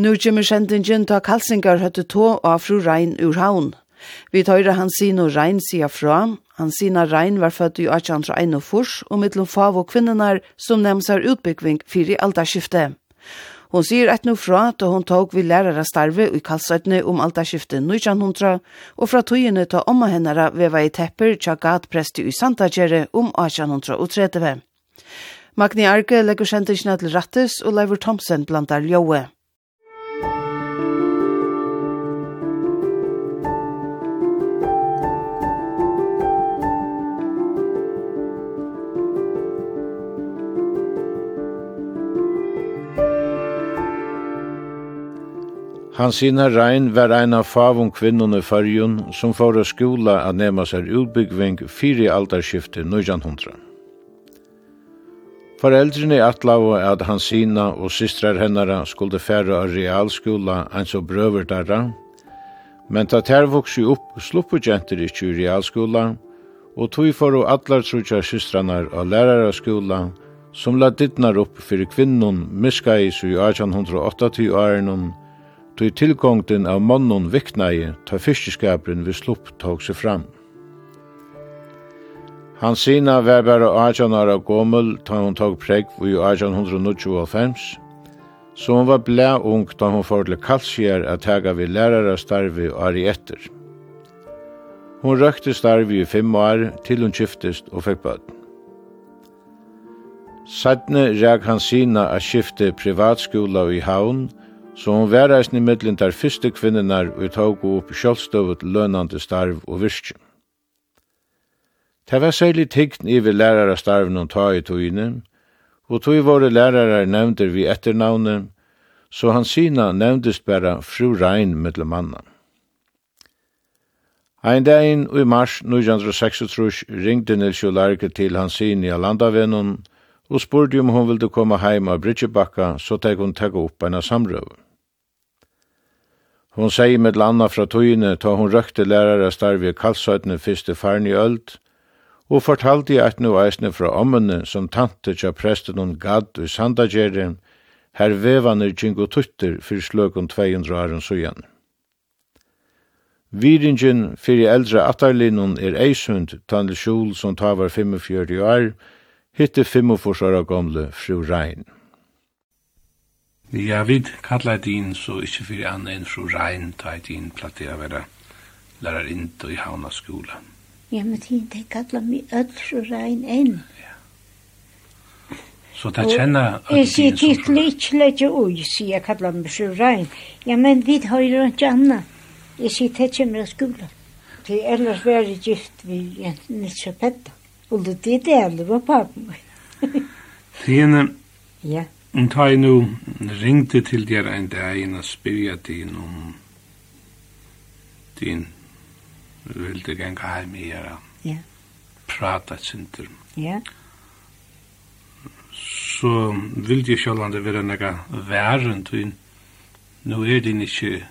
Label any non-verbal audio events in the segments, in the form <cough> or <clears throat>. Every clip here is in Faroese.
Nu kommer kjentingen ta kalsingar høtte tå av fru Rein ur haun. Vi tøyre han sin og Rein sida fra. Han sina Rein var født i 1841 og mittlom fav og kvinnenar som nemsar utbyggving fyrir aldarskiftet. Hon sier et nu fra da hon tog vi lærere starve i kalsøytene om aldarskiftet 1900 og fra tøyene ta omma hennara veva i tepper tja gatpresti i Santagjere om 1830. Magni Arke legger kjentisjene til Rattes og Leivur Thomsen blandar ljoe. Hansina Rein var ein av favum kvinnun i fyrjun som får a skola a nema seg utbyggving fyri aldarskiftet 1900. Foreldrene atlau at Hansina og systrar hennara skulle færa a realskola eins og brøver darra, men ta ter voksi upp sluppu jenter ikkje i realskola, og tog for og atlar trutja systranar og læraraskola, som la dittnar upp fyrir kvinnun miskais i 1880 årenon, tog tilgångden av mannen viknei ta fiskeskaperen vi slupp tog seg fram. Han sina var bare 18 år av gommel ta hon tog pregg i 1895, så hon var blæ ung da hon får til kalsier at tega vi lærere starvi og ari etter. Hon røkte starvi i fem år til hon skiftest og fikk bøtten. Sætne reg han sina a skifte privatskola i haun, så hon var eisen i middelen der fyrste kvinnenar og tog opp sjálfstøvet lønande starv og virkje. Det var særlig tign iver lærarastarven hon ta i togene, og tog våre lærarar nevnter vi etternavnet, så han sina nevndist bara fru Rein mittel manna. Ein daginn i mars 1936 ringde Nils Jolarke til hans sin i Alandavennen og spurte om hun ville komme heim av Bridgebakka, så tek hun teg opp en samrøve. Hon sier med landa fra tøyne, ta hon røkte lærare starve i kalsøytene fyrste farn i øld, og fortalte jeg at nu eisne fra ommene som tante tja presten hon gadd og sandagjeren, her vevane kjingo tutter fyrir sløkon 200 åren søyan. Viringen fyrir eldre attarlinun er eisund tandel skjul som tavar 45 år, hitte 45 år gamle fru Rein. Ja, vi kallar det inn så ikkje fyrir anna enn fru Rein ta et inn platt det å være lærer inn i havna skola. Ja, men det de kallar mi öll fru Rein enn. Ja. Så det kjenner öll din som fru Rein. Jeg sier titt litt lege ui, sier jeg kallar mi fru Rein. Ja, men vi høyre ikke anna. Jeg sier det kommer av skola. Det er ellers veri gift vi Nils og Petter. Og det er det alle var papen min. Tjene. Ja. Om ta jeg nå ringte til deg en dag inn og spyrja din om din vilde ganga heim i her ja. prata sinter. Ja. Så vilde jeg sjålande være nega væren til nå er din ikke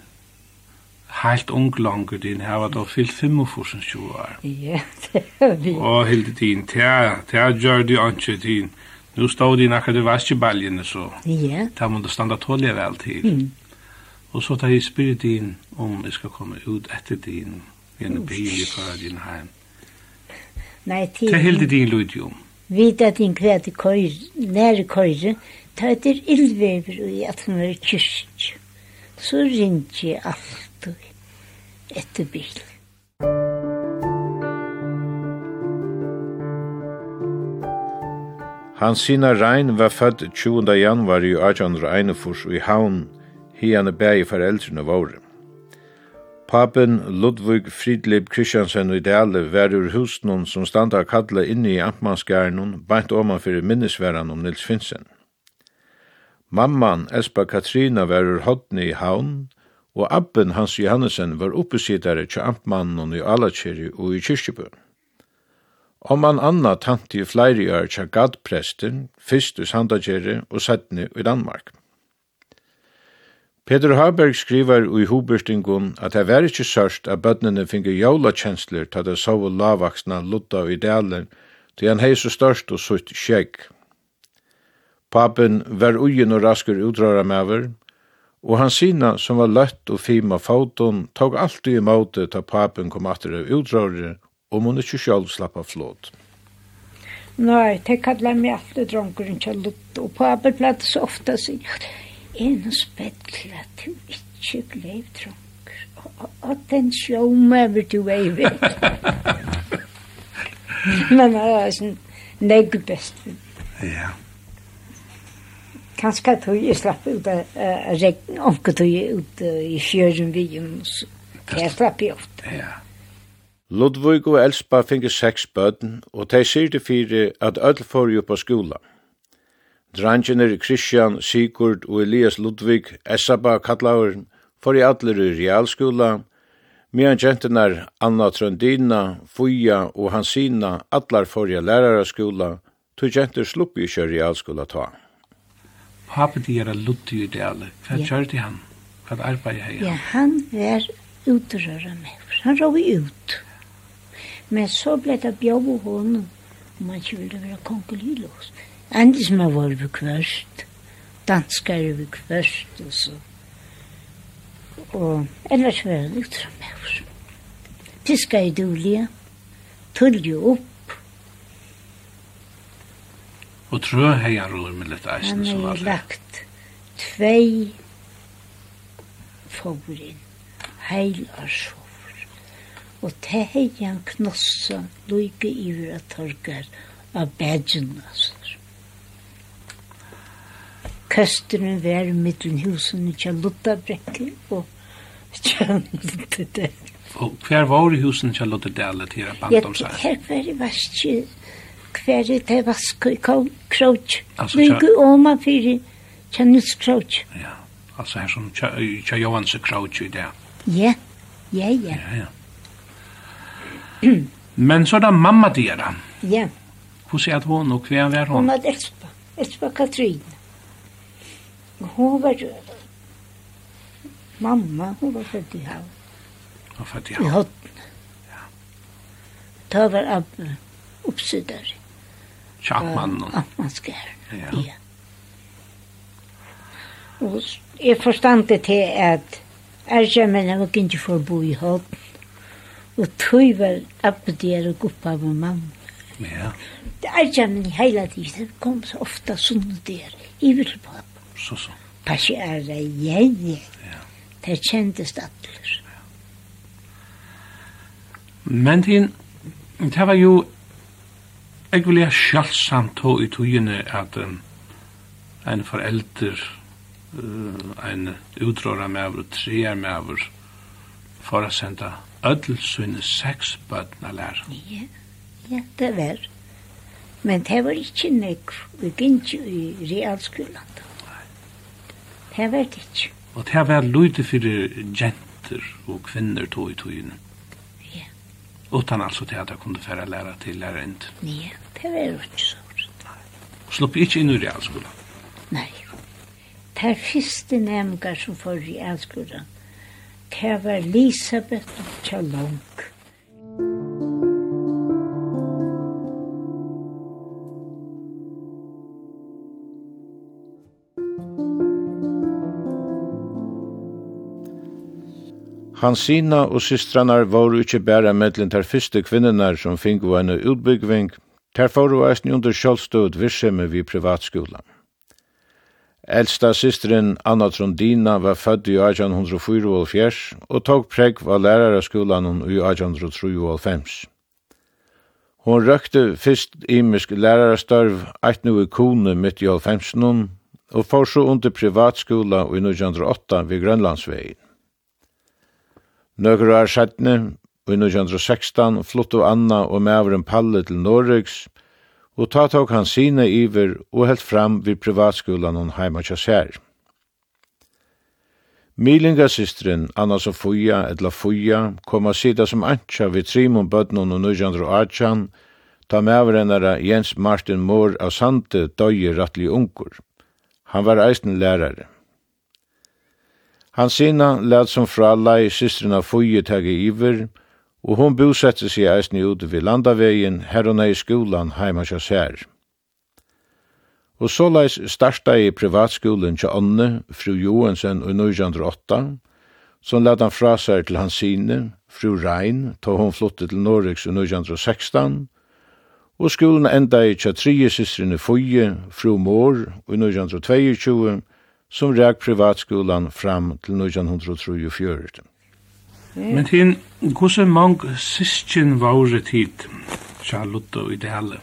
heilt ung langer din her var da fyllt 45 år. Ja, <laughs> det er vi. Og hilde din, det er gjør du ikke din, Nu stod de nakka de vask i så. Ja. Da må det standa tålige vel til. Mm. Og så tar jeg spyrir din om jeg skal komme ut etter din gjennom en bil i för din heim. Nei, til... Det hilde din lyd jo. Vita din kvete køyre, nære køyre, ta ett illvever och at han er kyrk. Så rinner jeg alt etter bilen. Han Sina Rein var født 20. januar i 1841 i Havn, hiane bægi foreldrene våre. Papen Ludvig Fridlib Kristiansen i Dale var ur husnum som standa kalla inni i Amtmannsgærnum, bænt oman fyrir minnesveran om Nils Finsen. Mamman Espa Katrina var ur hodni i havn, og abben Hans Johannesen var oppesittare til Amtmannen i Alakiri og i Kyrkjebøen. Om man anna tante i flere år tja gadpresten, fyrst i Sandagjere og settene i Danmark. Peter Haberg skriver i Huberstingun at det var ikke sørst at bøndene finge jólakjensler til det sove lavaksna lutta i delen, til han hei så størst og sutt skjegg. Papen var ugen og rasker utrøra mever, og han sina som var løtt og fima foton tog alltid i måte til papen kom atter av utrøra og må ikke selv slappe flåt. Nei, det kallar meg alltid dronker ikke lutt, og på arbeidplatt så ofte sier jeg en spettla til ikke glev dronker, og den sjåmer du er vet. Men det er sånn negg best. Ja. Kanskje tog jeg slapp ut av regn, omkje tog jeg ut i fjøren vi, og jeg slapp jeg ofte. Ja. Ludvig og Elspa finge seks bøten, og de sier til fire at ødel får jo på skola. Drangene Christian, Sigurd og Elias Ludvig, Essaba Kallaur, får i atler i realskola, medan gentenar Anna Trondina, Fuja og Hansina atlar får i lærarskola, tog jenter slupp i kjør realskola ta. Papet de er Ludvig i det Hva kjørte han? Hva arbeid hei han? Ja, han var utrøra med. Han råg ut. Men så ble det bjøv og hånden, om man ikke ville være kongelylås. Endelig som jeg var bekvørst, danskere kvørst og så. Og ellers var det litt som jeg var. Fiska i dulje, tullje opp. Og trø heier ror med litt eisen som alle. Han har lagt tvei forin, heilar så og det hei han knossa loike iver at torgar av badgen assar. Køsteren var mittlen husen i Kjallotta brekke og Kjallotta det. Og hver var i husen i Kjallotta der til her banddomsar? Ja, her var i vaskje, hver i det vaskje i Kroch, loike oma fyrir Kjallus Kroch. Ja, altså her som tja Kjallotta Kroch i det. Ja, ja, ja. Ja, ja. <clears throat> Men så er det mamma dira. Ja. Hvor sier hun, og hver var hun? Hun var Elspa. Espa Katrine. Hun var mamma, hun var født i havn. Hun var født i havn. I Hotten. Ja. Da var Abbe oppsidder. Tjakkmannen. Uh, Amtmannskjæren, ja. ja. Og jeg forstand det til at Erkjemmene var ikke forbo i Hotten Og tog var abdier og guppa med mamma. Ja. Det er ikke min tid, det kom så ofte sånne der. I vil på. Så, så. Passiere igjen. Ja. Det kjentes atler. Men tin, det var jo Jeg vil jeg sjalsamt tog i togene at um, en forelder, uh, en utråra med over, treer med over, for å sende ødel sine seks bøtene lærer. Ja, ja, det var. Men det var ikke nek, vi gikk ikke i realskolen. Det var det ikke. Og det var lyde for jenter og kvinner to i togene. Ja. Utan altså til at jeg kunne fære lære til lærerind. Ja, det var jo ikke så. Og slupp ikke inn i realskolen? Nei. Det er første nemgar som får realskolen Det var Elisabeth Tjallong. Hansina og systranar var ikkje bæra medlen ter fyrste kvinnenar som fingo henne utbyggving, ter fóru eisne under sjálfstøvd virsemi vi privatskolan. Eldsta systeren Anna Trondina var født i 1804 og tok pregg av lærarskolan i 1803. Hon røkte fyrst imisk lærarstørv eit nu i kone mitt i 1805 og får så under privatskola i 1908 ved Grønlandsvegin. Nøkker år sættne, i 1916 flott Anna og mævren Palle til Norriks, og ta tok han sine iver og helt fram vid privatskolan hon heima tja sær. Milingasystren, Anna Sofia, etla Fuja, kom a sida som antja vid Trimon Bøtnon og Nujandro Arjan, ta mevrennara Jens Martin Mohr av Sante døye rattli ungur. Han var eisen lærare. Han sina lad som fralai systrena Fuja tagi iver, og og hon bosette seg eisen ute ved landavegin, her og i skolan heima hos her. Og så leis starta i privatskolen til Anne, fru Johansen og 1908, som lad han fra seg til hans sine, fru Rein, ta hon flotte til Norriks i 1916, og skolen enda i tja trije systrene Foye, fru Mår og 1922, som ræk privatskolan fram til 1934. Men hin, hvordan mange sysken var det tid, Charlotte og Ideale?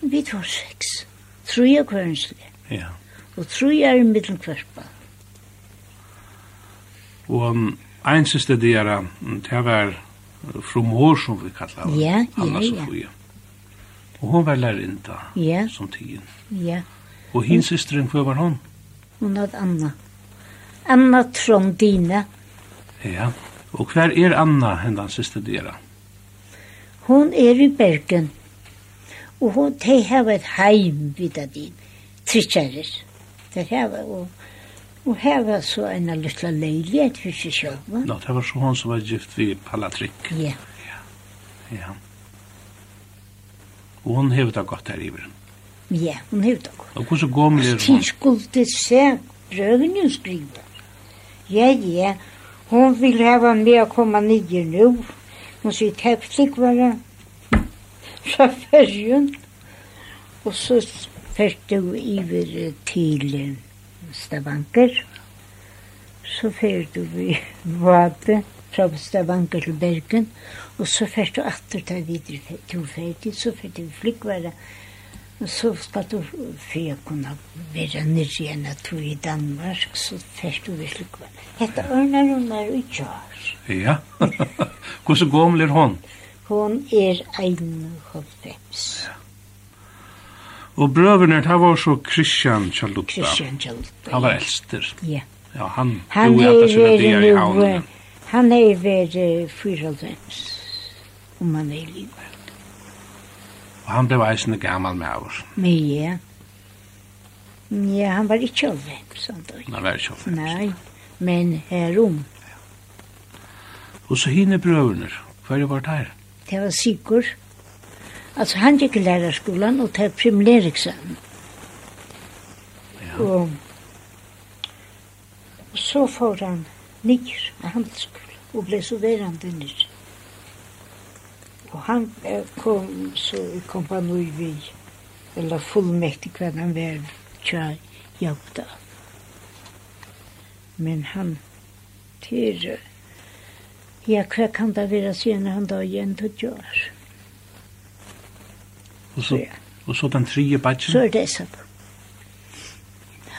Vi tar seks. Tre av kvarnslige. Ja. Og tre er i middelen kvarpa. Og um, en siste det er, det var frumhår som vi kallar henne. Ja, Anna ja, Sofia. ja. Og hon var lærinda ja. som tiden. Ja. Og hins systeren, hva var hon? Hun hadde Anna. Anna Trondine. Ja. Ja, og hver er Anna hendan siste dira? Hon er i Bergen, og hon te hava et heim vidda din, trittjarir. Det hava, og, og hava så en lilla leilighet for seg sjálf. Nå, det var så hon som var gift vid Palatrik. Ja. Ja, ja. Og hon hevur det gott her i veren. Ja, hon hevur det gott. Og hvordan gomlig er hon? Tid skulle se brøvene skriva. Ja, ja, ja. Hon vill häva med att komma ner nu. Hon säger var det Så färgen. Och så färste hon iver till Stavanker. Så färde vi vapen fra Stavanger til Bergen. Og så fyrte hon att ta videre til ferdig, Så fyrte vi flickvara. Så Så skal du fyrir kunne være nere igjen at du i Danmark, så fyrst du virkelig kvar. Hetta Ørnar hun er i Kjars. Ja. <laughs> Hvordan goml er hon? Hon er ein hoppvems. Ja. Og brøvene, det var så Christian Kjallupta. Christian Kjallupta. Han var elster. Ja. Ja, han, han er veri, han er vært 94, om han er i livet. Og han blev eisende gammal med oss. Ja. Ja, han var ikke alveg, sånn da. Han var ikke alveg. Nei, men herom. Ja. Og så hine brøvene, hva er det vart her? Det var Sigurd. Altså, han gikk i lærerskolen og tar primlæriksamen. Ja. Og, og så får han nyer med handelsskolen og ble studerende nyer. Og han kom så i kompanoi vi, eller fullmektig hva han var tja jobda. Men han til, ja, hva kan det være siden han da igjen til tjør? Og så, ja. og så den tredje batchen? Så er det så.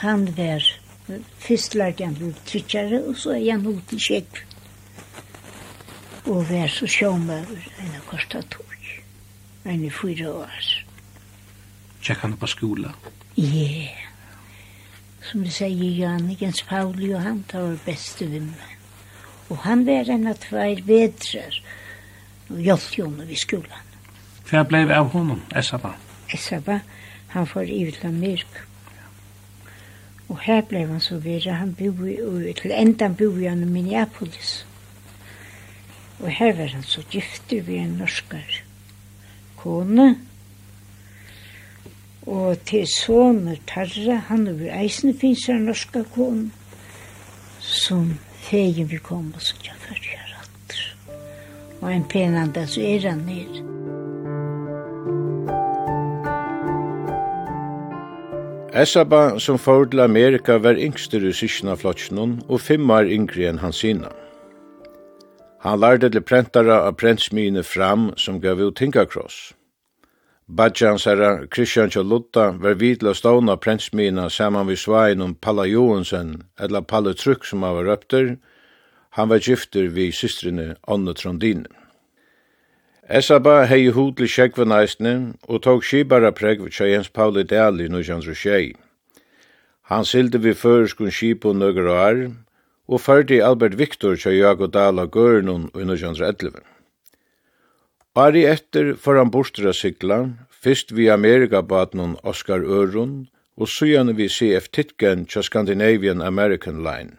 Han var først lærte han til trykkere, og så er han ut i kjekk og vær så sjåmøver en að kosta tog. Enn i fyra år. Tjekk han på skola? Ja. Yeah. Som vi sier Jannikens Pauli og han tar beste vimmen. Og han var en av tvær vedrar og hjelpte henne vid skolan. Hva ble vi av honom, Esaba? Esaba, han får i til Amerika. Og her ble han så videre, han bor til enda bor han i Minneapolis. Ja Og her var han så giftig vi en norskar kone. Og til soner Tarra, han og vi eisen finnes en norska kone, som fegen vi kom og som jeg følger atter. Og en penande, så er han nere. Esaba, som får til Amerika, var yngster i syskna flotsjonen, og fem år yngre enn hans innan. Han lærte til prentara av prentsmyene fram som gav ut tingakross. Badjans herra Kristian Kjallutta var vidla stående av prentsmyene saman vi svein om Palla Johansen, eller Palla Trykk som han var røpter. Han var gifter vi systrene Anne Trondine. Esaba hei hod til sjekvenaisne og tok skibara preg ved Jens Pauli Dali nu kjans Han sildi vi føreskun skip og nøgra og ferdig Albert Victor kjøy Jago Dala Gørnun i 1911. Ari etter for han bostra sikla, fyrst vi Amerikabatnun Oscar Ørun, og søgjane vi CF Titgen til Scandinavian American Line.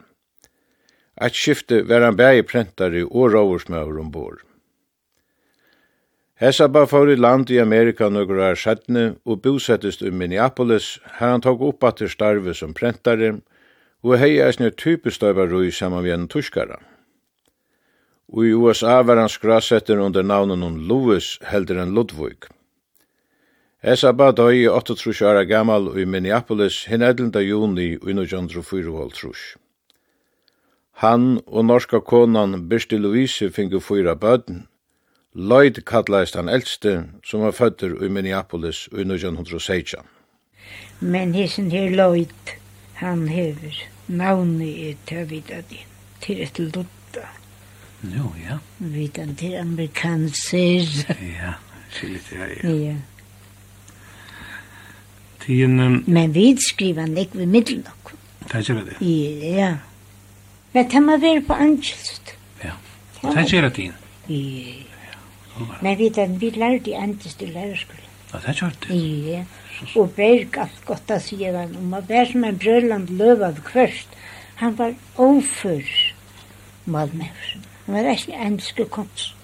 Et skifte var han bæg prentari og råvarsmøver ombord. Hesa bar for i land i Amerika nøkker år sættne og bosettest i Minneapolis, her han tog opp at det starve som prentare, og og hei er snir typisk døyvarui saman vi en tuskara. Og i USA var han skrasetter under navnen hon Louis heldur enn Ludvig. Esa ba døy i 38 år gammal i Minneapolis hin 11. juni i 1904 Han og norska konan Birsti Louise fingu fyra bøden. Lloyd kallaist han eldste, som var fødder i Minneapolis i 1916. Men hissen her Lloyd, han hever navnet i tøvida din, til et lodda. Jo, ja. Vidan til amerikanser. ja, skilje det her, ja. Ja. Tien, um... Men vi skriver han ikke ved middel nok. Det er det. Ja. Men det må være på angelst. Ja, det er det. Ja. Men vi den, vi lærte angelst i lærerskolen. Ja, det er det. Ja og berg alt godt av siden. Og man var som en brødland løvad kvørst. Han var overfør malmøvsen. Han var ikke enske konst.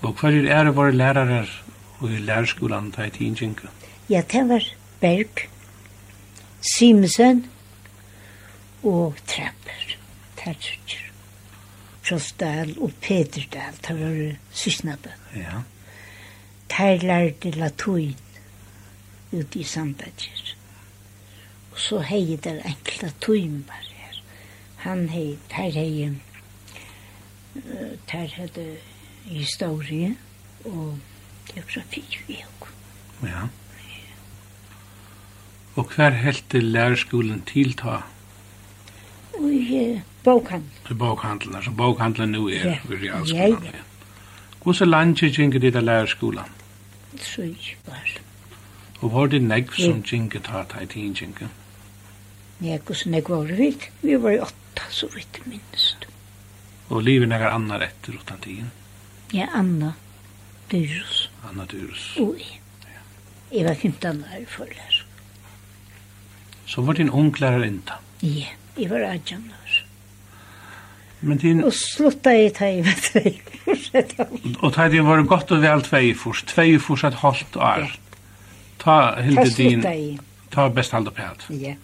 Og hva er ære våre lærere og i lærerskolen til Tinsjenka? Ja, det var Berg, Simsen og Trapper, Tertjer, Trostdal og Peterdal det var sysnabøn. Ja her lærte latuin ute i Sandberger. Og så hei der en latuin bare her. Han hei, der hei, der hei historie og geografi i og. Ja. Og hver heldte lærerskolen tilta? I bokhandel. I bokhandelen, altså bokhandelen nu er ja. i realskolen. Ja. Hvordan landet gikk det til lærerskolen? Trúj bare. Og var det negv som tjinket har tætt i tjinket? Negv som negv var vi. Vi var i åtta, så vidt minst. Og livet er annar etter utan tiden? Ja, Anna Dyrus. Anna Dyrus. Og jeg. Ja. Jeg var 15 år før der. Så var din ung lærer inta? Ja, jeg var 18 år. Men din... Og slutta i tej med tvej. Og tej din var gott och väl tvej först. Tvej först att halt är. Ta hilde din. Ta bäst hand på allt. Ja.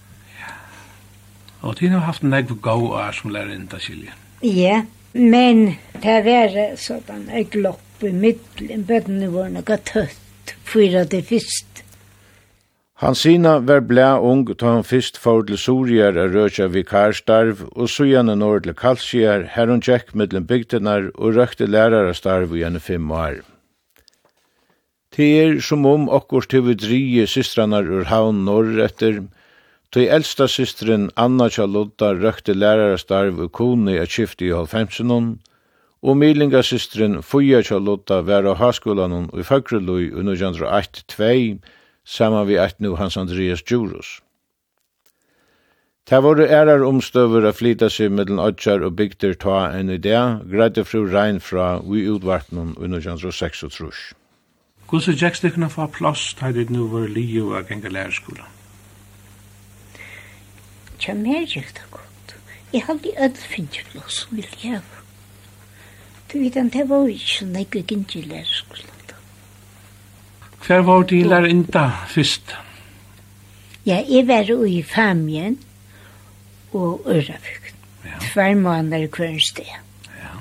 Og din har haft en nägg go år som lär inte skilja. Ja, men det var sådan jeg glopp i mitten. Bödden var något tött. Fyra det först Hansina var blæ ung ta han fyrst for til Surier a røkja vikarstarv og sujane nord til Kalsier her hun tjekk mittlen bygdenar og røkte lærarastarv i henne fem år. Det er som om okkur til vi drije systranar ur havn norr etter, Tøy eldsta systren Anna Charlotta røkte lærarastarv og kone er skifte i halvfemsenon, og milingasystren Fuja Tjallotta var av haskolan i Fagrelui under 1908-2, saman vi eit nu Hans Andreas Djurus. Ta voru ærar omstøver a flyta seg mellom Odjar og bygder ta enn i det, greide fru Rein fra vi utvartnum under 1906 og trus. Hvordan gikk stikkene fra plass ta dit nu var liju og genga lærerskola? Tja, mer gikk det godt. Jeg hadde ødel finnje plass som ville heva. Du vet, han, det var ikke nekk vi gikk i lærerskola. Hver var de lærinda fyrst? Ja, jeg var i Famien og Ørafjøkken. Ja. Tvær måneder i hver sted. Ja.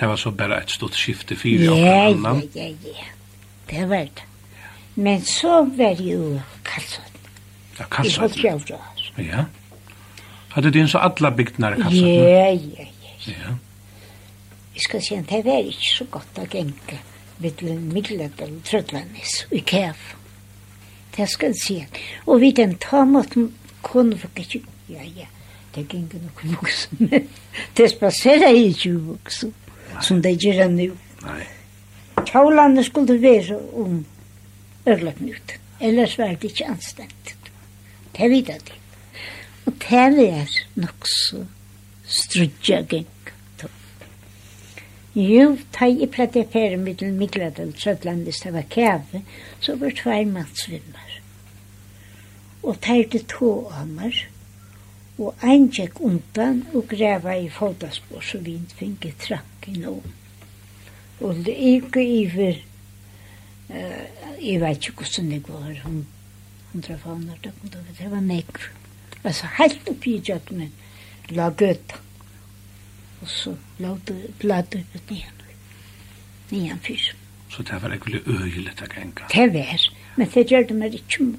Det var så bare et stort skifte fyra ja, og annan. Ja, ja, ja. Det var det. Ja. Men så var jeg jo Kalsson. Ja, Kalsson. I Hoppjavra. Ja. Hadde din så alla bygdene i Kalsson? Ja, ja, ja. Ja. Jeg skal si at det var ikke så godt å genke mittlen mittlet og trødlanis i kæv. Det skal jeg si. Og vi den tamåten kunne faktisk ikke, ja, ja, det gikk nok i voksen. <laughs> det spaserer ikke voksen, som det gjør nu. Nei. Kjolene skulle være om ørløkken ut. Ellers var det ikke anstendt. Det vet jeg det. Og det er nok så strudja gikk Jo, ta i platt fære middel Middeladal, Trødland, hvis det var kæve, så var tvær matsvimmar. Og ta det to amar, og ein gikk undan og greva i fotaspår, så vi ikke fikk trakk i noen. Og det gikk iver, uh, jeg vet ikke hvordan det går, hun, hun traff av det var nekv. Altså, helt oppi i jøkken, la gøtta og så låg det bladet ut nian, nian fyr. Så det var ekkert øyeligt å genga? Det var, men det gjør det meg ikke må.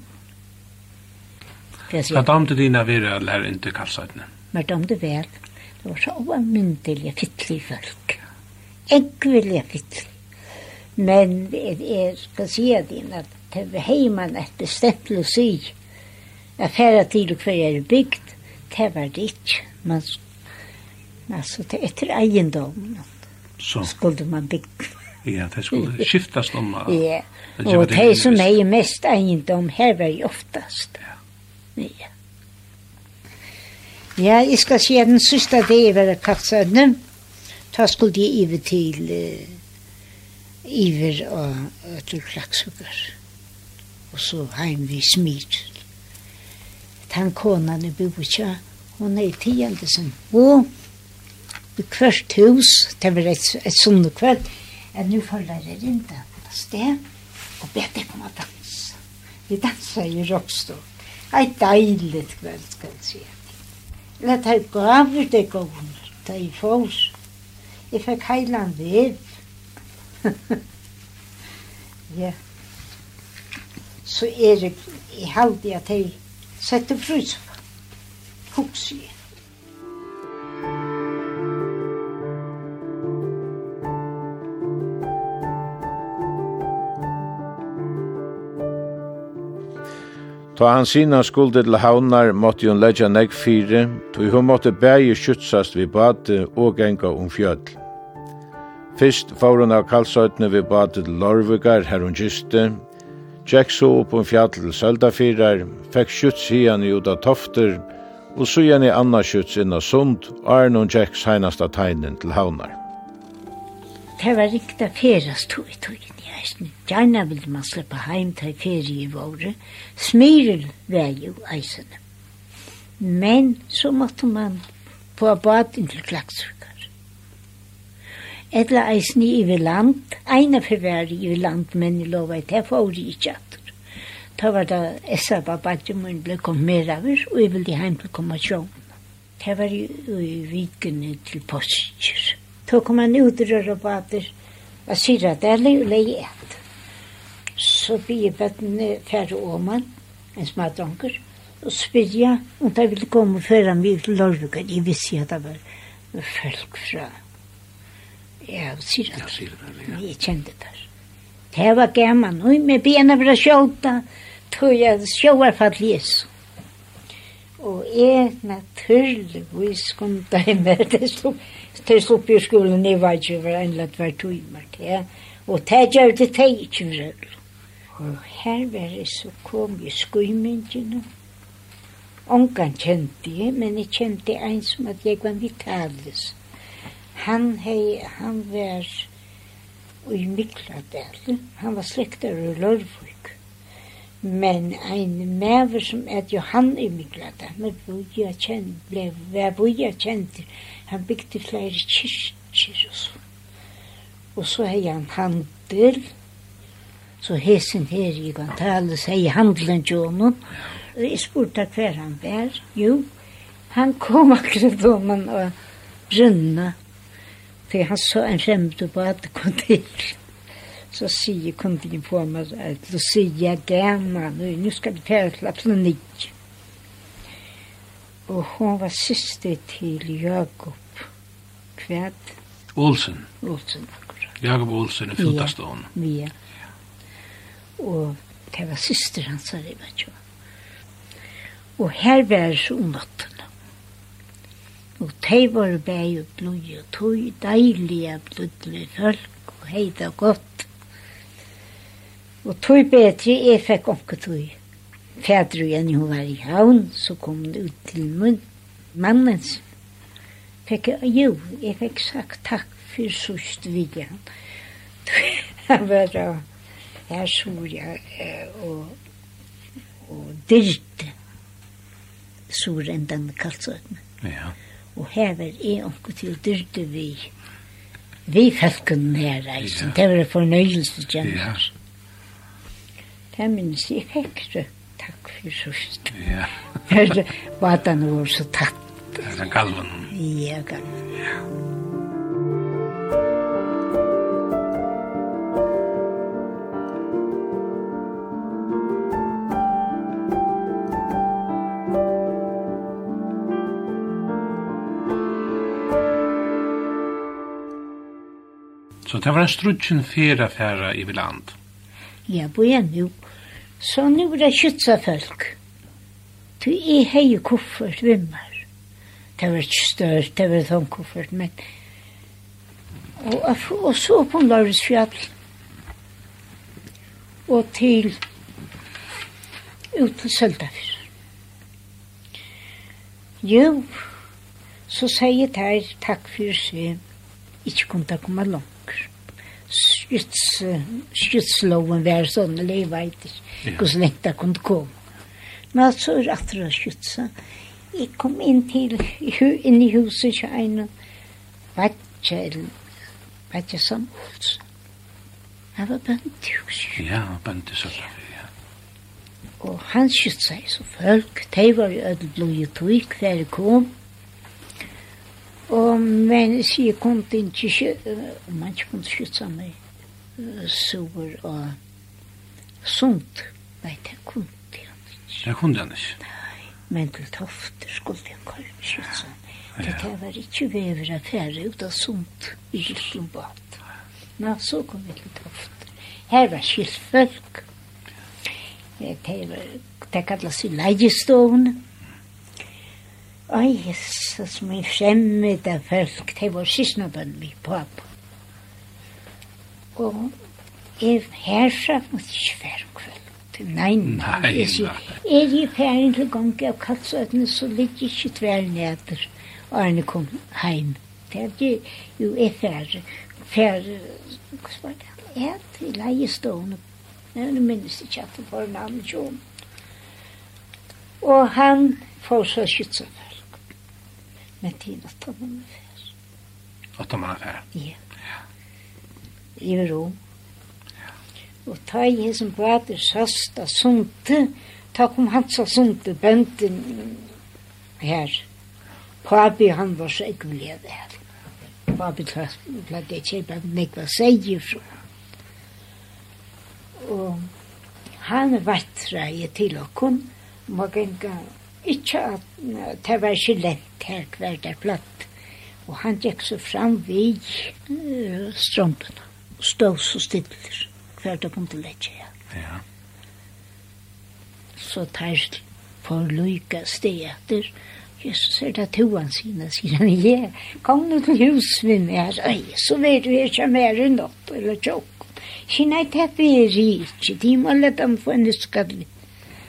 Hva damte dina vire å lære inn til kalsøytene? Men damte vel, det var så oamyndelige fittlige folk. Eggvillige fittlige. Men jeg skal si at det var heimann etter steppel å si at færre til hver jeg er bygd, det var det ikke. Man skulle Alltså det efter egendom. Så. Skulle man bygga. Ja, det skulle skiftas om. Ja. og det som är mest egendom her var jo oftast. Ja. Ja. Ja, jeg skal si at den sista det er være kapsødne. Da skulle jeg ive til uh, iver og uh, til klaksukker. Og så heim vi smir. Den konan i Bubutja, hun er i tiende tiendesen. Og hvert hus, det var et, et sunne kveld, at nå følger jeg inn på sted, og bedt jeg komme og danse. Vi danser i Ropstå. Et deilig kveld, skal jeg si. Lett jeg gaver det gående, da jeg får. Jeg fikk heile en vev. <laughs> ja. Så er det, jeg halte at jeg setter på. Hukser jeg. Ta han sina skulde til havnar måtte hun leggja negg fire, tog hun måtte bægi skjutsast vi bate og genga om fjöll. Fyrst får hun av kalsøytene vi bate til Lorvigar her hun gyste, Jack så opp om fjall til Søldafirar, fekk skjuts hian i ut tofter, og så igjen i anna skjuts inna sund, og er noen Jacks seinasta tegnen til havnar det var riktig ferast tog i tøyen i eisen. Gjerne ville man slippe heim til ferie i våre. Smyril var jo eisen. Men så måtte man på baden til Klagsvikar. Etla eisen i vi land, eina for forværi i vi land, men i lova i det får i ikke tjatter. Da var det essa babadje mun ble kom mer konfirmerad, og jeg ville heim til konfirmasjon. Det var i vikene til Postsyr. Då kom han ut och rörde på att jag syrade det eller lägg ett. Så blir bätten färre åman, en smart onker. Och spyrja om de ville komma och föra mig till Lorvika. De visste att det var folk från Ja, Syrad. Ja, Syrad, ja. Jag kände det. Det var gammal. Nu med benen för att skjolta. Tog jag skjolta för att läsa. Och jag naturligtvis kom där med det stod til slupp i skolen, jeg var ikke var en lett hver timer til, og det gjør det det ikke vrøl. Og her var det så kom i skuimengene. Ongan kjente jeg, men jeg kjente en som at jeg var vitalis. Han, hei, han var i Mikladel, han var slektar i Lørvøk. Men ein mever som er Johan i Miklata, men vi har kjent, ble vi har kjent Han bygde flere kyrkjer og så. Og så hei han handel. Så hesen her i kan Gantales hei handelen til honom. Og jeg spurte hver han var. Jo, han kom akkurat på man og brunna. For han så en fremde på at det kom til. Så sier kunden på meg at Lucia Germa, nu skal vi fære til Atlenik. Og hon var siste til Jakob Kvæt. Olsen. Olsen, akkurat. Jakob Olsen i Fyltastån. Ja, ja. Og det var syster hans her, i vet ikke. Og her var så om natten. Og de var bæg og blod og tog, deilige blodlige folk, og heida godt. Og tog bedre, jeg fikk omkje tog. Fædre og Jenny, hun var i havn, så kom det ut til munn, mannens fikk, jeg, jo, jeg fikk sagt takk for sørst vidjan. Han var da, her sur jeg, og, og dyrt sur enn den kaltsøtene. Ja. Og her var jeg omkje til dyrte vi, vi felken her, altså. Ja. Det var fornøyelse kjenner. Ja. Det minnes jeg fikk det. Takk for sørst. Ja. Var det noe så tatt? Det er den Ja. Jæger. Ja. Så det var en strutsen fyra färra i land. Ja, bo en nu. Så nu var det kytsa folk. Du er hei kuffert vimmer det var ikke større, det var sånn koffert, men... Og, og så på Lørensfjall, og til ut til Søldafyr. Jo, så sier jeg der takk for seg, ikke kunne ta komme langt. Skytsloven var sånn, eller jeg vet ikke hvordan jeg kunne komme. Men så er det at det jeg kom inn til, inn i huset til en vatje eller vatje som hos Han var bønt i huset. Ja, han var bønt i Sølvavi, ja. Og han skytt seg så folk, de var jo ødelblod i tog hver kom. Og men jeg kom til ikke, man kunne skytt seg med sover og sunt. Nei, det kunne han ikke. Det kunne han ikke. Nei men til tofter skulle jeg kalle meg skjøtsen. Det ja. var ikke vever av affære ut av sunt i liten Gyllenbad. Nå, så kom jeg til tofter. Her var skilt folk. Det, var, det kallas i leiestoven. Oi, Jesus, min fremmed av folk, det var sysnabønn vi pappa. Og jeg herfra måtte ikke være kveld. Nei, nei, nei. Er jeg ferdig til gang av kalsøtene, så ligger jeg ikke tvær neder, og han kom heim. Det er jo er ferdig. Ferdig, hva var det? Ja, til leiestående. Nei, nå minnes jeg ikke at det var navnet John. Og han får så skytsefelg. Men til åtta måneder At Åtta måneder før? Ja. I Rom. Og ta i hesen bader sast av sunte, ta kom hans av sunte bønden her. Pabi han var så ikke lede her. Pabi klagde det kjøp at nekva var seie fra. Og han vattra i til å kun, må genga ikke at det var ikke lent her hver der platt. Og han gikk så fram vid uh, strømpene og stod så stiller hver det kom til lekkje. Ja. Så tar for lykke steg etter. Jesus er det to han sine, sier han, ja, kom nå til hus med meg, øy, så vet du ikke mer enn nåt, eller tjokk. Sier nei, det er ikke, de må lette dem få en skatt.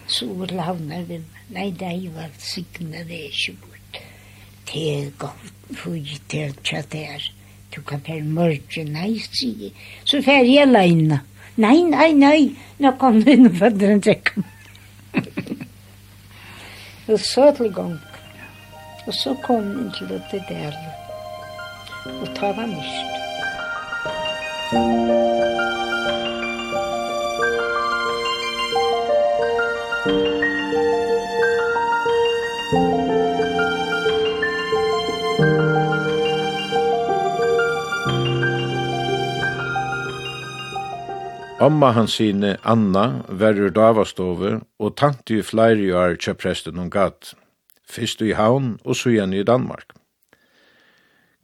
Så lavner vi, nei, det er jo alt sikkene, det er ikke bort. Det er godt, fy, det er tjatt her. Du kan være mørke, nei, sier. Så fer jeg leina. Nei, nei, nei, nå kom du inn og for en trekken. og så til gang. Og så kom hun til det der. Og ta var mist. Thank. Amma hans sine, Anna, verur davastove, og tante i flere år kjøp presten hun gatt. Fyrst i havn og sujan i Danmark.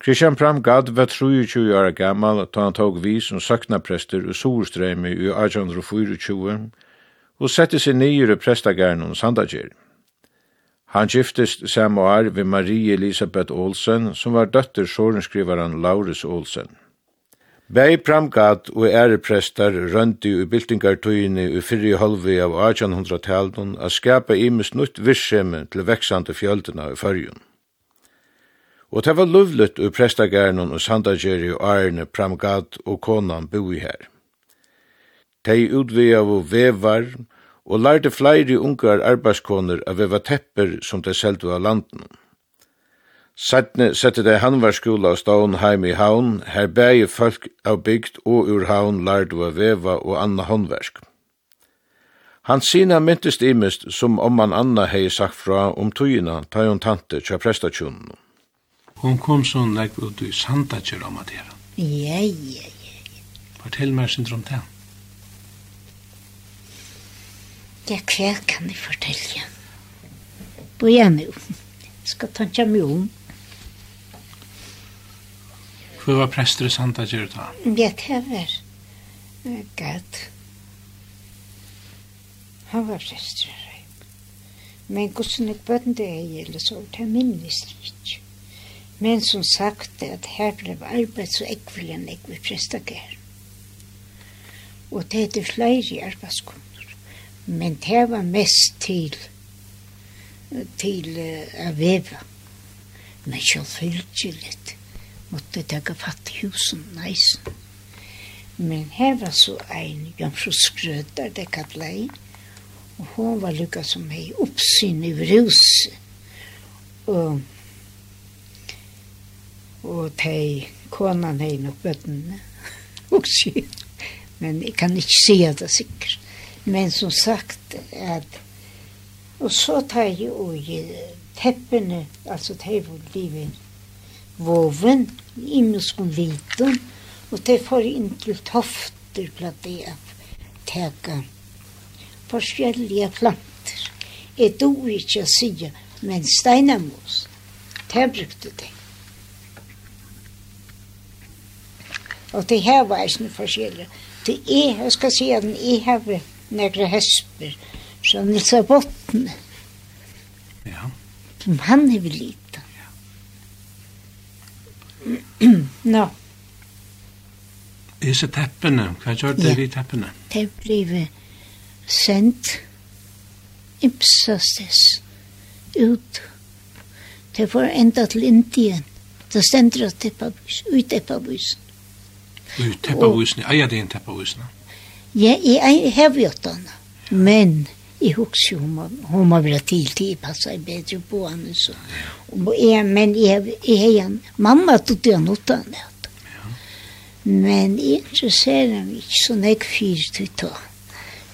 Christian Pramgad var 23 år gammal da han tog vi som søknaprester og Sorstrøyme i 1824 og sette seg nyere prestagern hos Sandagjer. Han giftest samme år ved Marie Elisabeth Olsen, som var døtter sårensskrivaren Laurus Olsen. Bei Pramgat og æreprestar røndi i byltingartøyini i fyrri halvi av 1800-talen a skapa imis nutt virksemi til veksande fjöldina i fyrjun. Og det var luvlet ur prestagærnun og sandageri og ærene Pramgat og konan boi her. Tei utvei av vevar og lærte fleiri ungar arbeidskoner av veva tepper som de seldu av landen. Sættne sette det handverskola og stån heim i haun, her bægi folk av bygd og ur haun lærdu av veva og anna håndversk. Han sina myntist imist som om man anna hei sagt fra om tøyina ta hon tante tja prestatjonen. Hon kom så nek ut i sanda tjer om at hera. Ja, ja, ja. Fortell meg sin om det. Ja, hva kan jeg fortelle? Bo jeg nu. Skal tanke meg om. Hvor var prester i Santa Gjørta? Ja, det var galt. Han var prester i Men hvordan jeg bøtten det er, eller så, det minnes jeg ikke. Men som sagt, at her ble arbeid så ekvelig enn ekvelig prestager. Og det heter flere arbeidskunder. Men det var mest til til uh, å veve. Men selv fylgjellig måtte jeg fatt i husen neisen. Men her var så ein jomfru skrøter, det kallet jeg, og hun var lykka som hei oppsyn i huset. Og, og de konan hei nok bøttene, og sier, men jeg kan ikke si det sikkert. Men som sagt, at, og så tar jeg og teppene, altså de var livet, voven, muskon liten og det får inn til tofter på det av teka forskjellige planter. Jeg dog ikke å sige, men steinamos, det brukte det. Og det her var ikke forskjellig. Det er, jeg skal si at jeg har nekra hesper fra Nilsa Botten. Ja. Som han er vel liten. Nå. Disse teppene, hva gjør det vi teppene? Det ble sendt ipsastes ut. Det var enda til Indien. Det stender av teppavusen, ut teppavusen. Ut teppavusen, eier det en teppavusen? Ja, jeg har gjort den, men jeg husker hun må, hun må være til til, passer bedre på henne. Så. Og jeg, men jeg, jeg, mamma tog det noe av det. Men jeg interesserer meg ikke så nek fyrt ut da.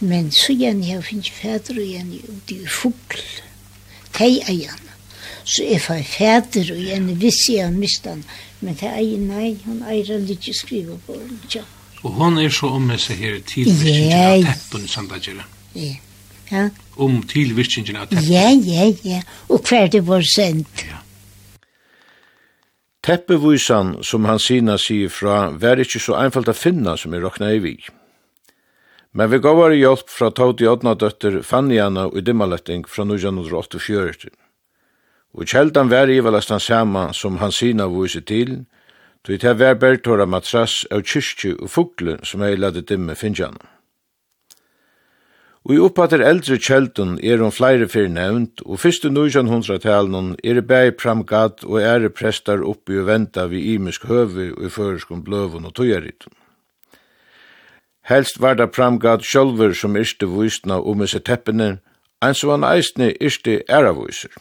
Men så igjen jeg finner fædre igjen ute i fugl. Tei igjen. Så jeg får fædre igjen hvis jeg har mistet han. Men det er nei, hun eier aldri ikke skrive på den. Ja. Og hun er så om med seg her tidligere, ikke at teppen sandagjere. Ja ja. om tilvirkningen av teppet. Ja, ja, ja, og hver det var sendt. Ja. Teppevisan, som han sina sier fra, var ikke så einfalt å finna som er rokna i vi. Men vi gav våre hjelp fra Tauti Odna døtter Fanniana og Dimmaletting fra 1984. Og kjeldan var i velast han sama som han sina vise til, tog til hver bertora matras av kyrkju og fugle som jeg lade dimme finnjana. Og i oppater eldre kjeldun er hon flere fyrir nevnt, og fyrste nujan hundra talen er bæg pramgat og ære prestar oppi og venta vi imisk høvi og i føreskom bløvun og tøyaritun. Helst var det pramgat sjølver som yrste vusna om isse teppene, eins og han eisne æra æravyser.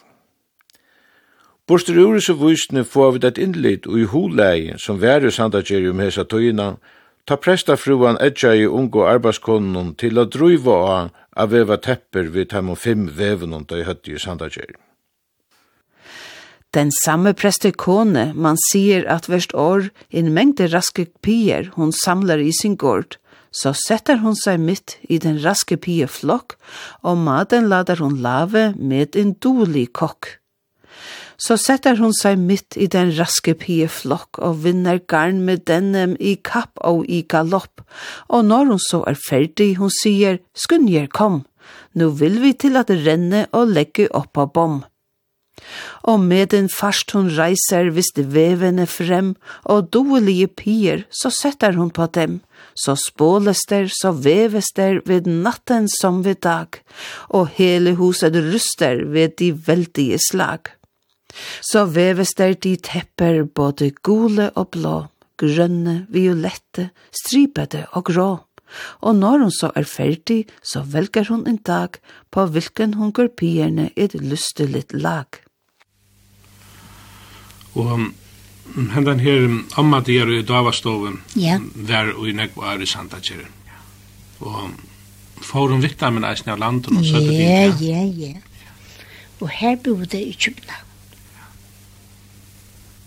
Borster ur isse vusne får vi det innlitt og i hulegi som verus handagerium hesa tøyina, Ta prestafruan edja i ungo arbeidskonnen til a druiva av a veva tepper vid tam og fem vevunon da i høtti i sandagjer. Den samme prestekone man sier at verst år en mengde raske pier hun samlar i sin gård, så setter hun seg midt i den raske pie flokk, og maten lader hun lave med en dolig kokk så setter hun seg midt i den raske pieflokk og vinner garn med denem i kapp og i galopp, og når hun så er ferdig, hun sier, skunnjer, kom, nå vil vi til at renne og legge opp av bom. Og med den fast hun reiser visst vevene frem, og doelige pier, så setter hun på dem, så spåles der, så veves der ved natten som ved dag, og hele huset ruster ved de veldige slag. Så veves der de tepper både gule og blå, grønne, violette, stripete og grå. Og når hun så er ferdig, så velger hun en dag på hvilken hun går pierne et lystelig lag. Og hendan her amma der i davastoven ja. var og i nekva er i Sandagjer. Og får hun vikta med eisen av landet og søtte Ja, ja, ja. Og her bodde i København.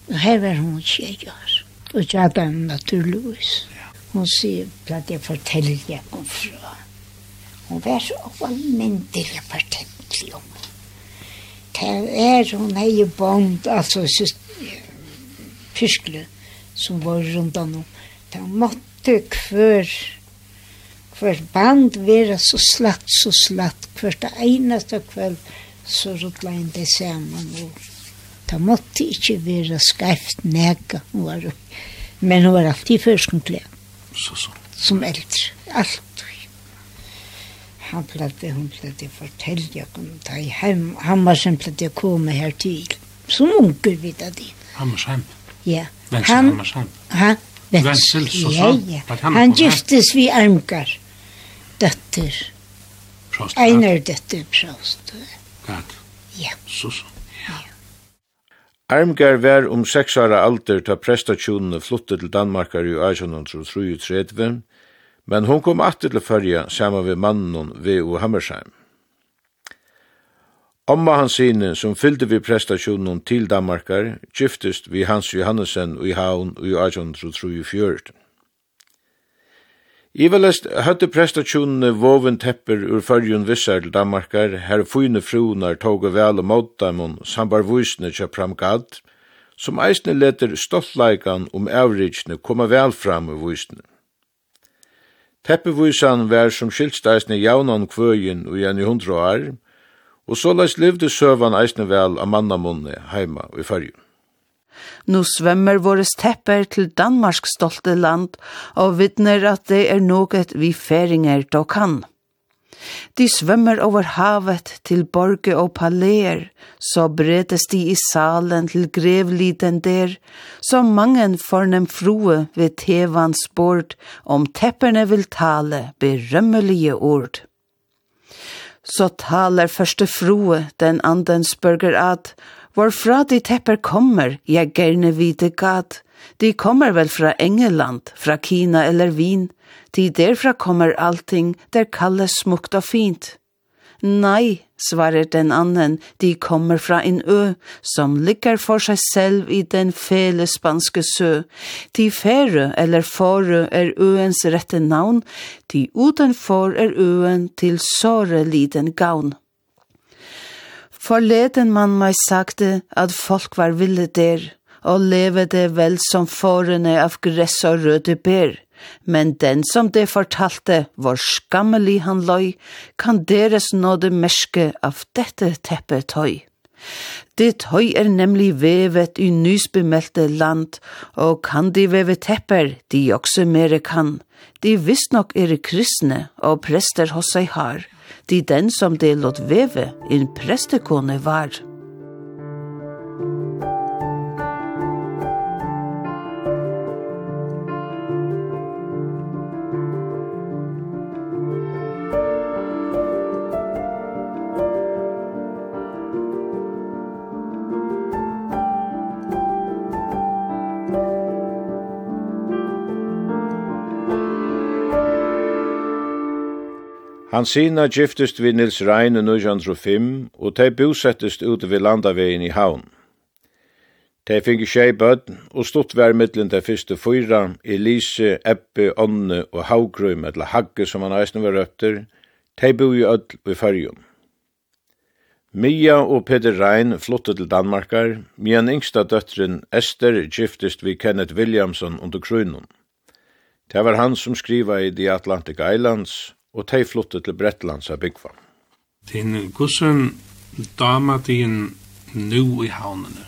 Og her var hun tjejer, og jeg hadde henne naturligvis. Hun sier, at jeg forteller jeg kom fra. Hun var så oppalmyndelig fortentlig om. Det er hun hei bond, altså fyrskle, som var rundt om. Det måtte hver, hver band være så slatt, så slatt, hver det eneste kveld, så ruttla inn det sammen og Det måtte ikke være skreft nega, hun var Men hun var alltid i førskonklær. Så, så. Som eldre, Alt. Han pleide, hun pleide å fortelle om det. han, Hem, Hammarsen pleide å komme her til. Som unger vidt av det. Hammarsen? Ja. Vensel han, Hammarsen? Ha? Vensel, Vensel så, så. Ja, ja. Han han giftes vi Armgar. Døtter. Prost. Einar døtter, prost. Gat. Ja. Så, så. Armgar var om seks ára alder ta prestatjónene flutte til Danmarkar i 1833, men hon kom atter til fyrja saman við mannen V.O. Hammersheim. Omma hans sine, som fyllde vi prestasjonen til Danmarkar, giftist vi Hans Johannesen i Havn i 1834. Ivelest høtte prestasjonene voven tepper ur fyrjun vissar til Danmarkar, her fyne frunar tog vel og måttamon sambar vysne kja framgad, som eisne leter stoltleikan om avritsne koma vel fram ur vysne. Teppevysan var som skilst eisne jaunan kvøyen og igjen i hundra år, og såleis livde søvan eisne vel av mannamunne heima i fyrjun. Nu svømmer våres tepper til Danmark stolte land, og vittner at det er noe vi feringer dog kan. De svømmer over havet til borge og paléer, så bredes de i salen til grevliden der, så mangen fornem frue ved tevans bord, om tepperne vil tale berømmelige ord. Så taler første frue den anden spørger at, Hvorfra de tepper kommer, jeg gerne vite gad. De kommer vel fra Engeland, fra Kina eller Wien. De derfra kommer allting, der kalles smukt og fint. Nei, svarer den annen, de kommer fra en ø, som ligger for seg selv i den fele spanske sø. De fere eller fore er øens rette navn, de utenfor er øen til såre liten gaun. Forleden man meg sagte at folk var ville der, og levede vel som forene av gress og røde ber. Men den som det fortalte, hvor skammelig han løy, kan deres nåde merske av dette teppet tøy. Det tøy er nemlig vevet i nysbemeldte land, og kan de veve tepper, de også mere kan. De visst nok er kristne og prester hos seg har de den som det låt veve en prestekone var. Hansina giftist við Nils Rein i 1905 og tei bosettist ute við landavegin i havn. Tei fingi tjei bøtten og stått vær middelen tei fyrste fyra, Elise, Ebbe, Onne og Haugrum, eller Hagge som han eisne var røpter, tei i öll i fyrjum. Mia og Peter Rein flottet til Danmarkar, mian yngsta døttren Esther giftist við Kenneth Williamson under krunum. Det var han som skriva i The Atlantic Islands, og tei flottet til Bretlands av byggva. Din gussen dama din nu i havnene.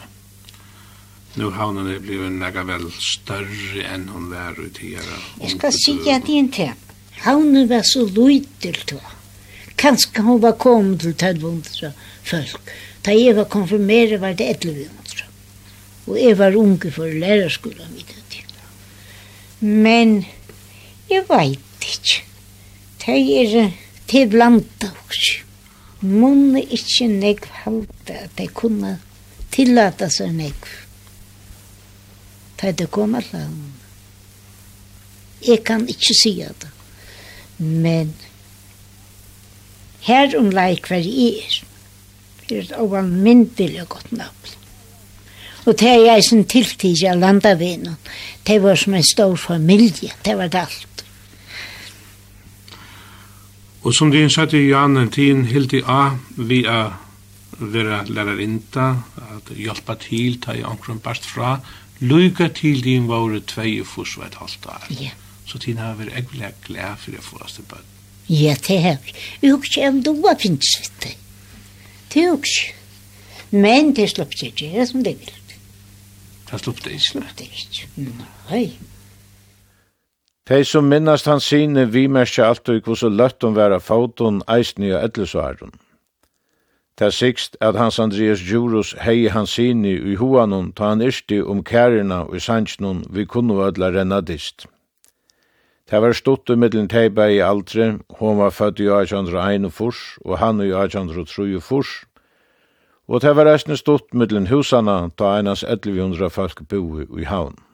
Nu havnene blir en nega vel større enn hun var i tida. Jeg skal si at din til. Havnen var så lytel til. Kanskje hun var kommet til 1200 folk. Da jeg var konfirmeret var det 1100. Og jeg var unge for lærerskolen vidt til. Men jeg vet ikke. Det er til blanda oss. Mån ikke negv halte at de kunne tillata seg negv. Da det kom alla han. Jeg kan ikke si det. Men her om leik hver jeg er. Det er et overmyndelig godt navn. Og det er jeg som tiltidig av landavinen. Det var som en stor familie. Det var det alt. Og som din satt i Johan tiden helt i A, vi er vera lærarinta, at hjelpa til, ta i omkron bast fra, lukka til din våre tvei og furs var et halvt år. Ja. Så tiden har vært ekvelig glad for å få oss til bøtt. Ja, det har vi. Vi har ikke om du var finnsvitte. Det har ikke. Men det slapp seg ikke, det som det vil. Det slapp det ikke? Det slapp det ikke. Nei. De som minnast hans sine vimerskja alt og kvose løtt om vera foton eisni og etlesvaren. Ta sikst at hans Andreas Djurus hei hans sine i hoanon ta han irsti om kærina og sanjnon vi kunnu renna dist. Ta var stuttu middelen teiba i aldre, hon var født i 1801 furs, og han i 1803 furs, og ta var eisne stutt middelen husana ta einas 1100 folk boi i havn.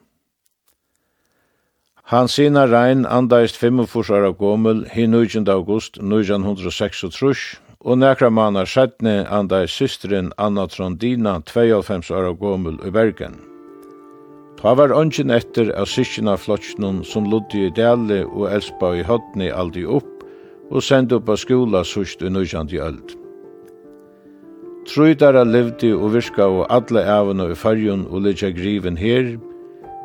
Han sina rein andaist 45 år gommel hi 19. august 1936, og nekra manar sætne andaist systeren Anna Trondina 92 år gommel i Bergen. Ta var ønsken etter av syskina flottsnum som lodde i Dali og Elspa i Hodni aldi opp og sendte opp av skola sust i 19. öld. Trøydara levde og virka og alle ævene i fargen og lidja griven her,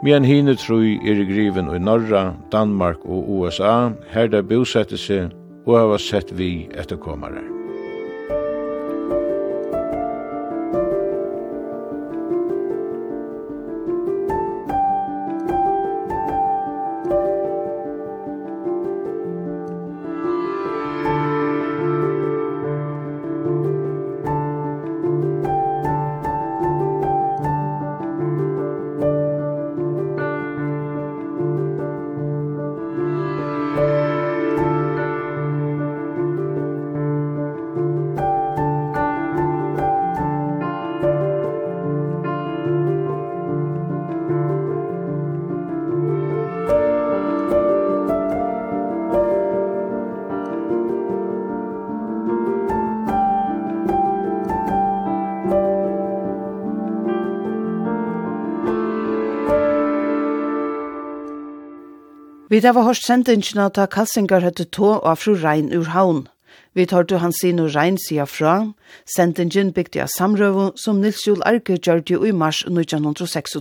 Men hine troi er i griven i Norra, Danmark og USA, her der bosette seg og hava sett vi etterkommare. Vi da var hørt sendingen at Kalsingar høtte tå og fru Rein ur havn. Vi tar til hans sin og Rein sida fra. Sendingen bygde av samrøvo som Nils Jul Arke gjør det i mars 1906.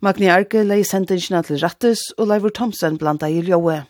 Magni Arke leie sendingen til Rattes og Leivor Thomsen blanda i ljøet.